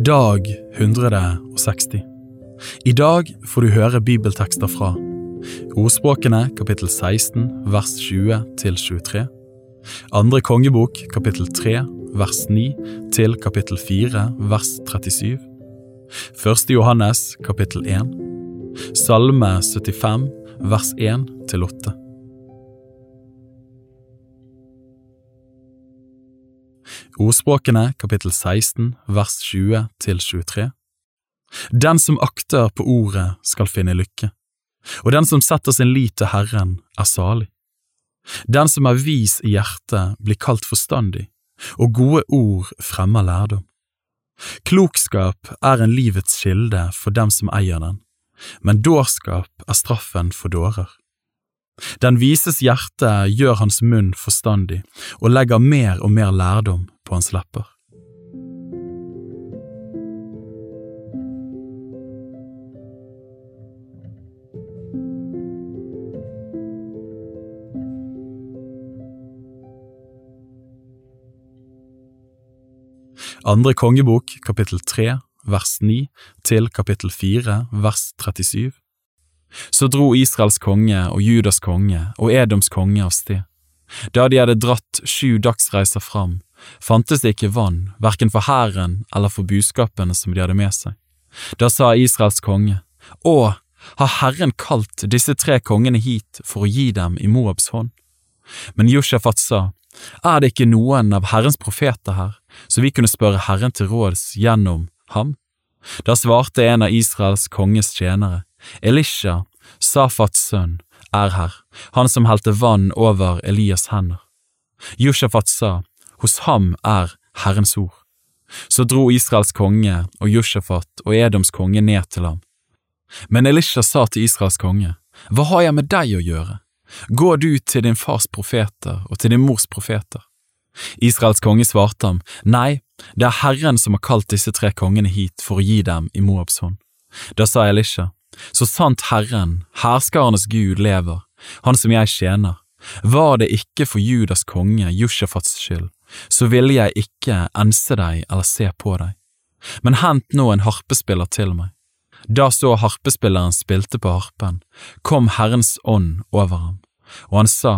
Dag 160 I dag får du høre bibeltekster fra Ordspråkene kapittel 16 vers 20 til 23 Andre kongebok kapittel 3 vers 9 til kapittel 4 vers 37 Første Johannes kapittel 1 Salme 75 vers 1 til 8 Ordspråkene kapittel 16 vers 20 til 23 Den som akter på ordet skal finne lykke, og den som setter sin lit til Herren er salig. Den som er vis i hjertet blir kalt forstandig, og gode ord fremmer lærdom. Klokskap er en livets kilde for dem som eier den, men dårskap er straffen for dårer. Den vises hjerte gjør hans munn forstandig og legger mer og mer lærdom på hans lepper. Andre kongebok kapittel 3 vers 9 til kapittel 4 vers 37 Så dro Israels konge og Judas konge og Edoms konge av sted. Da de hadde dratt sju dagsreiser fram, fantes det ikke vann, verken for hæren eller for buskapene som de hadde med seg. Da sa Israels konge, Å, har Herren kalt disse tre kongene hit for å gi dem i Moabs hånd? Men Josjafat sa, Er det ikke noen av Herrens profeter her, så vi kunne spørre Herren til råds gjennom ham? Da svarte en av Israels konges tjenere, Elisha, Safats sønn, er her, han som helte vann over Elias' hender. Joshafat sa, hos ham er Herrens ord. Så dro Israels konge og Joshafat og Edoms konge ned til ham. Men Elisha sa til Israels konge, Hva har jeg med deg å gjøre? Gå du til din fars profeter og til din mors profeter. Israels konge svarte ham, Nei, det er Herren som har kalt disse tre kongene hit for å gi dem i Moabs hånd. Da sa Elisha, Så sant Herren, herskarenes Gud, lever, han som jeg tjener, var det ikke for Judas konge, Jushafats skyld, så ville jeg ikke ense deg eller se på deg. Men hent nå en harpespiller til meg. Da så harpespilleren spilte på harpen, kom Herrens ånd over ham, og han sa,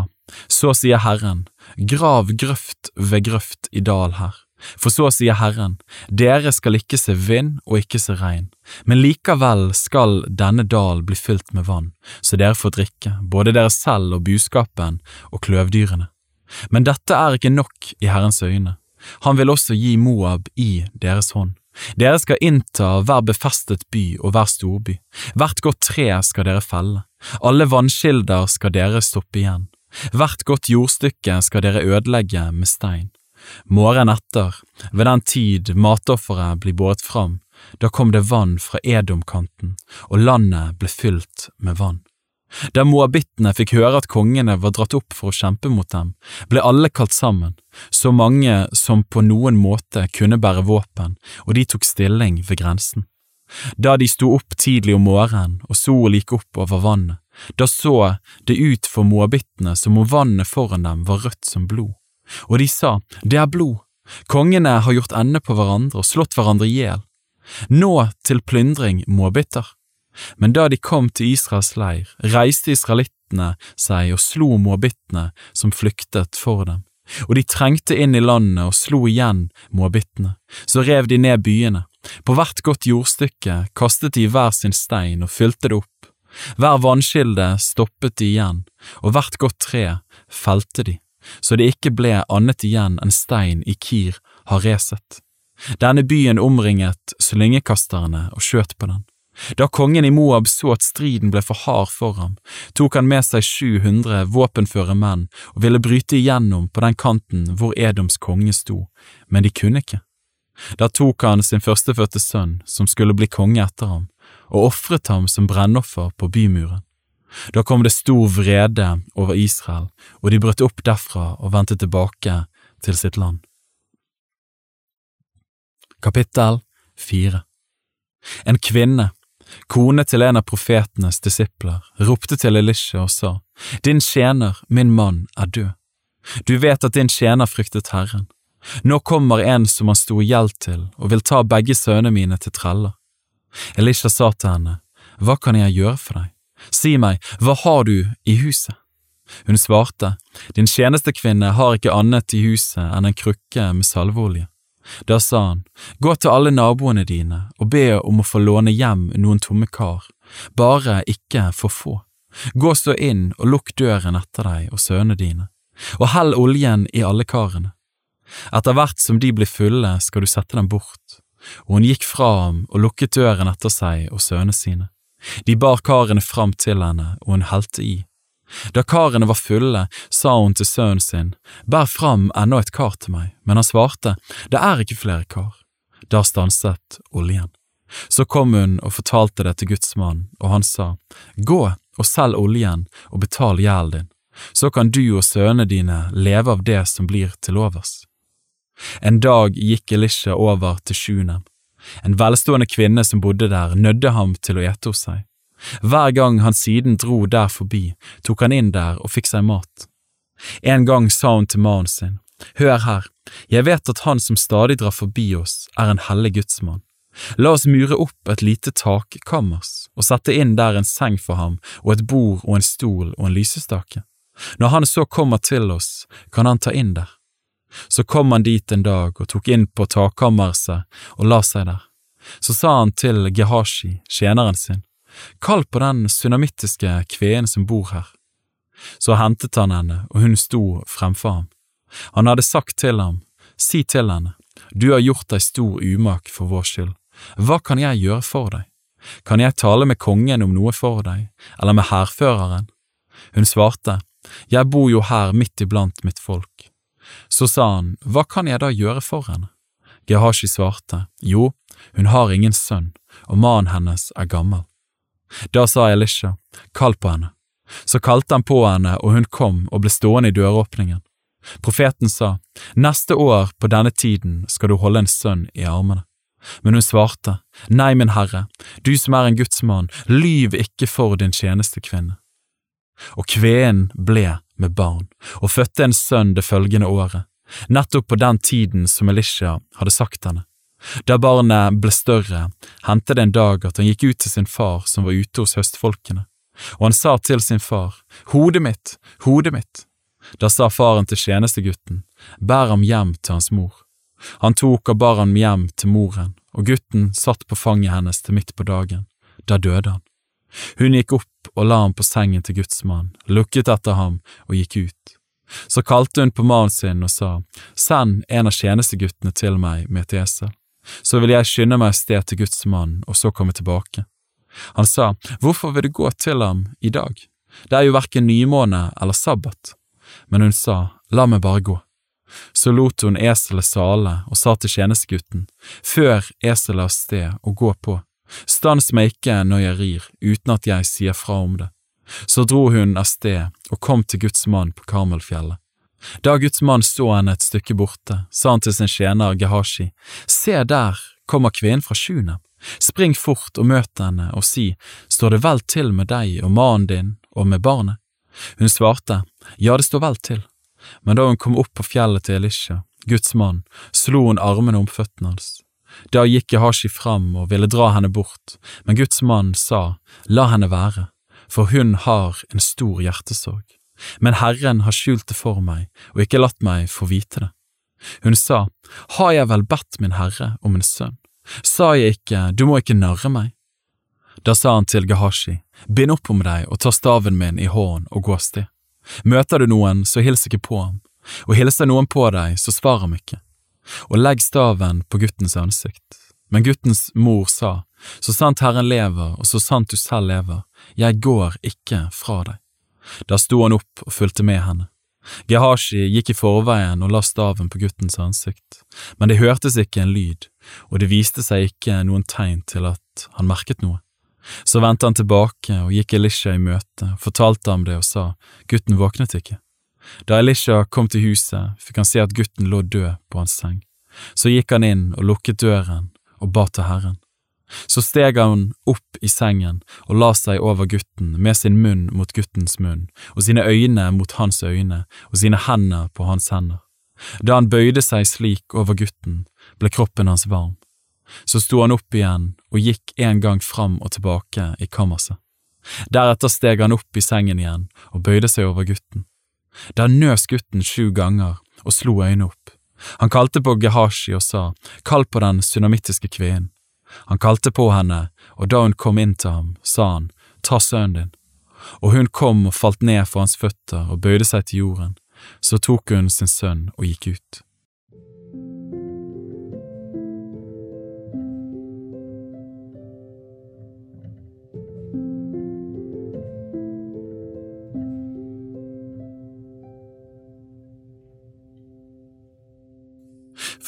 Så sier Herren, grav grøft ved grøft i dal her. For så sier Herren, dere skal ikke se vind og ikke se regn, men likevel skal denne dal bli fylt med vann, så dere får drikke, både dere selv og buskapen og kløvdyrene. Men dette er ikke nok i Herrens øyne, han vil også gi Moab i deres hånd. Dere skal innta hver befestet by og hver storby, hvert godt tre skal dere felle, alle vannkilder skal dere stoppe igjen, hvert godt jordstykke skal dere ødelegge med stein. Morgenen etter, ved den tid matofferet blir båret fram, da kom det vann fra Edomkanten, og landet ble fylt med vann. Da moabittene fikk høre at kongene var dratt opp for å kjempe mot dem, ble alle kalt sammen, så mange som på noen måte kunne bære våpen, og de tok stilling ved grensen. Da de sto opp tidlig om morgenen og solen gikk opp over vannet, da så det ut for moabittene som om vannet foran dem var rødt som blod. Og de sa, det er blod, kongene har gjort ende på hverandre og slått hverandre i hjel. Nå til plyndring, moabitter. Men da de kom til Israels leir, reiste israelittene seg og slo moabittene som flyktet for dem, og de trengte inn i landet og slo igjen moabittene. Så rev de ned byene. På hvert godt jordstykke kastet de hver sin stein og fylte det opp. Hver vannkilde stoppet de igjen, og hvert godt tre felte de, så det ikke ble annet igjen enn stein i Kir Hareset. Denne byen omringet slyngekasterne og skjøt på den. Da kongen i Moab så at striden ble for hard for ham, tok han med seg 700 våpenføre menn og ville bryte igjennom på den kanten hvor Edoms konge sto, men de kunne ikke. Da tok han sin førstefødte sønn, som skulle bli konge etter ham, og ofret ham som brennoffer på bymuren. Da kom det stor vrede over Israel, og de brøt opp derfra og vendte tilbake til sitt land. Kapittel 4 En kvinne, kone til en av profetenes disipler, ropte til Elisha og sa, Din tjener, min mann, er død. Du vet at din tjener fryktet Herren, Nå kommer en som han sto gjeld til og vil ta begge sønnene mine til treller. Elisha sa til henne, Hva kan jeg gjøre for deg? Si meg, hva har du i huset? Hun svarte, Din tjenestekvinne har ikke annet i huset enn en krukke med salveolje. Da sa han, Gå til alle naboene dine og be om å få låne hjem noen tomme kar, bare ikke for få. Gå så inn og lukk døren etter deg og sønnene dine, og hell oljen i alle karene. Etter hvert som de blir fulle, skal du sette dem bort. Og hun gikk fra ham og lukket døren etter seg og sønnene sine. De bar karene fram til henne, og hun helte i. Da karene var fulle, sa hun til sønnen sin, Bær fram enda et kar til meg, men han svarte, Det er ikke flere kar. Da stanset oljen. Så kom hun og fortalte det til Guds mann, og han sa, Gå og selg oljen og betal gjelden din, så kan du og sønnene dine leve av det som blir til overs. En dag gikk Elisha over til Sjunem. En velstående kvinne som bodde der, nødde ham til å ete hos seg. Hver gang han siden dro der forbi, tok han inn der og fikk seg mat. En gang sa hun til mannen sin, Hør her, jeg vet at han som stadig drar forbi oss, er en hellig gudsmann. La oss mure opp et lite takkammers og sette inn der en seng for ham og et bord og en stol og en lysestake. Når han så kommer til oss, kan han ta inn der. Så kom han dit en dag og tok inn på takkammerset og la seg der. Så sa han til Gehashi, tjeneren sin, Kall på den sunamittiske kveen som bor her. Så hentet han henne, og hun sto fremfor ham. Han hadde sagt til ham, Si til henne, du har gjort deg stor umak for vår skyld. Hva kan jeg gjøre for deg? Kan jeg tale med kongen om noe for deg, eller med hærføreren? Hun svarte, Jeg bor jo her midt iblant mitt folk. Så sa han, Hva kan jeg da gjøre for henne? Gehashi svarte, Jo, hun har ingen sønn, og mannen hennes er gammel. Da sa Elisha, kall på henne. Så kalte han på henne, og hun kom og ble stående i døråpningen. Profeten sa, neste år på denne tiden skal du holde en sønn i armene. Men hun svarte, nei, min herre, du som er en gudsmann, lyv ikke for din tjenestekvinne. Og kveen ble med barn, og fødte en sønn det følgende året, nettopp på den tiden som Elisha hadde sagt henne. Da barnet ble større, hendte det en dag at han gikk ut til sin far som var ute hos høstfolkene, og han sa til sin far, Hodet mitt, hodet mitt. Da sa faren til tjenestegutten, Bær ham hjem til hans mor. Han tok og bar ham hjem til moren, og gutten satt på fanget hennes til midt på dagen. Da døde han. Hun gikk opp og la ham på sengen til gudsmannen, lukket etter ham og gikk ut. Så kalte hun på mannen sin og sa, Send en av tjenesteguttene til meg med et esel så vil jeg skynde meg av sted til Guds mann og så komme tilbake. Han sa, Hvorfor vil du gå til ham i dag? Det er jo hverken nymåne eller sabbat. Men hun sa, La meg bare gå. Så lot hun eselet sale og sa til tjenestegutten, Før eselet av sted og gå på, stans meg ikke når jeg rir uten at jeg sier fra om det. Så dro hun av sted og kom til Guds mann på Karmelfjellet. Da Guds mann så henne et stykke borte, sa han til sin tjener Gehashi, Se der kommer kvinnen fra Sjunem, spring fort og møt henne og si, Står det vel til med deg og mannen din og med barnet? Hun svarte, Ja, det står vel til. Men da hun kom opp på fjellet til Elisha, Guds mann, slo hun armene om føttene hans. Da gikk Gehashi fram og ville dra henne bort, men Guds mann sa, La henne være, for hun har en stor hjertesorg men Herren har skjult det for meg og ikke latt meg få vite det. Hun sa, Har jeg vel bedt min herre om en sønn? Sa jeg ikke, du må ikke narre meg? Da sa han til Gehashi, bind opp om deg og ta staven min i hånden og gå av sted. Møter du noen, så hils ikke på ham, og hilser noen på deg, så svar ham ikke. Og legg staven på guttens ansikt. Men guttens mor sa, så sant Herren lever og så sant du selv lever, jeg går ikke fra deg. Da sto han opp og fulgte med henne. Gehashi gikk i forveien og la staven på guttens ansikt, men det hørtes ikke en lyd, og det viste seg ikke noen tegn til at han merket noe. Så vendte han tilbake og gikk Elisha i møte, fortalte ham det og sa, gutten våknet ikke. Da Elisha kom til huset, fikk han se at gutten lå død på hans seng. Så gikk han inn og lukket døren og ba til Herren. Så steg han opp i sengen og la seg over gutten med sin munn mot guttens munn og sine øyne mot hans øyne og sine hender på hans hender. Da han bøyde seg slik over gutten, ble kroppen hans varm. Så sto han opp igjen og gikk en gang fram og tilbake i kammerset. Deretter steg han opp i sengen igjen og bøyde seg over gutten. Da nøs gutten sju ganger og slo øynene opp. Han kalte på Gehashi og sa, Kall på den sunamittiske kvinnen. Han kalte på henne, og da hun kom inn til ham, sa han, Ta sønnen din. Og hun kom og falt ned for hans føtter og bøyde seg til jorden. Så tok hun sin sønn og gikk ut.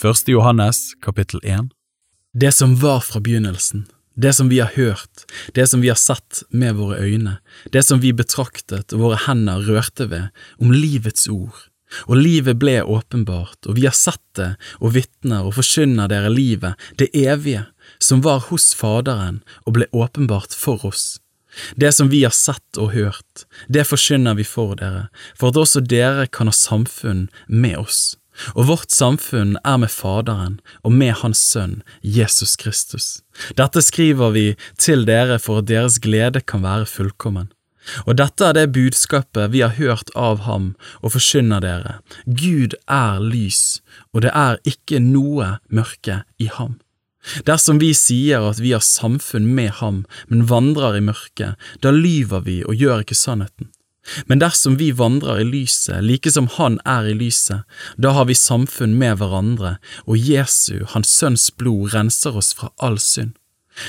Første Johannes kapittel 1 Det som var fra begynnelsen, det som vi har hørt, det som vi har sett med våre øyne, det som vi betraktet og våre hender rørte ved, om livets ord. Og livet ble åpenbart, og vi har sett det og vitner og forkynner dere livet, det evige, som var hos Faderen og ble åpenbart for oss. Det som vi har sett og hørt, det forkynner vi for dere, for at også dere kan ha samfunn med oss. Og vårt samfunn er med Faderen og med Hans Sønn, Jesus Kristus. Dette skriver vi til dere for at deres glede kan være fullkommen. Og dette er det budskapet vi har hørt av ham og forkynner dere. Gud er lys, og det er ikke noe mørke i ham. Dersom vi sier at vi har samfunn med ham, men vandrer i mørket, da lyver vi og gjør ikke sannheten. Men dersom vi vandrer i lyset, like som Han er i lyset, da har vi samfunn med hverandre, og Jesu, Hans Sønns blod, renser oss fra all synd.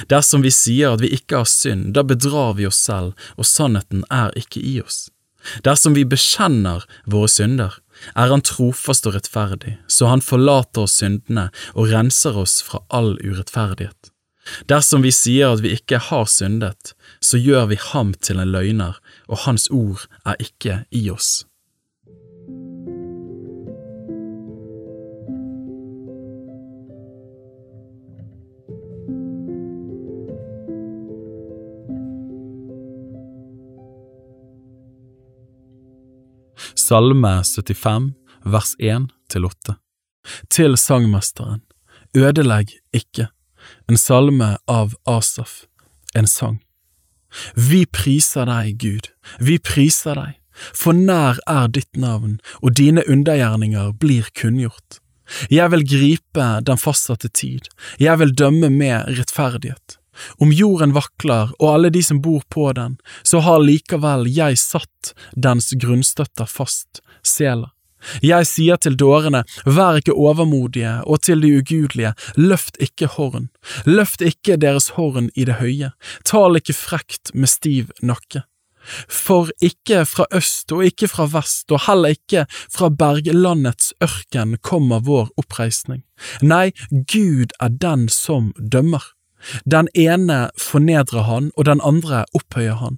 Dersom vi sier at vi ikke har synd, da bedrar vi oss selv, og sannheten er ikke i oss. Dersom vi bekjenner våre synder, er Han trofast og rettferdig, så Han forlater oss syndene og renser oss fra all urettferdighet. Dersom vi sier at vi ikke har syndet, så gjør vi ham til en løgner, og hans ord er ikke i oss. Salme 75, vers 1 8 Til sangmesteren, ødelegg ikke en salme av Asaf, en sang. Vi priser deg, Gud, vi priser deg, for nær er ditt navn, og dine undergjerninger blir kunngjort. Jeg vil gripe den fastsatte tid, jeg vil dømme med rettferdighet. Om jorden vakler og alle de som bor på den, så har likevel jeg satt dens grunnstøtter fast, Sela. Jeg sier til dårene, vær ikke overmodige, og til de ugudelige, løft ikke horn, løft ikke deres horn i det høye, tal ikke frekt med stiv nakke. For ikke fra øst og ikke fra vest og heller ikke fra berglandets ørken kommer vår oppreisning. Nei, Gud er den som dømmer. Den ene fornedrer han, og den andre opphøyer han.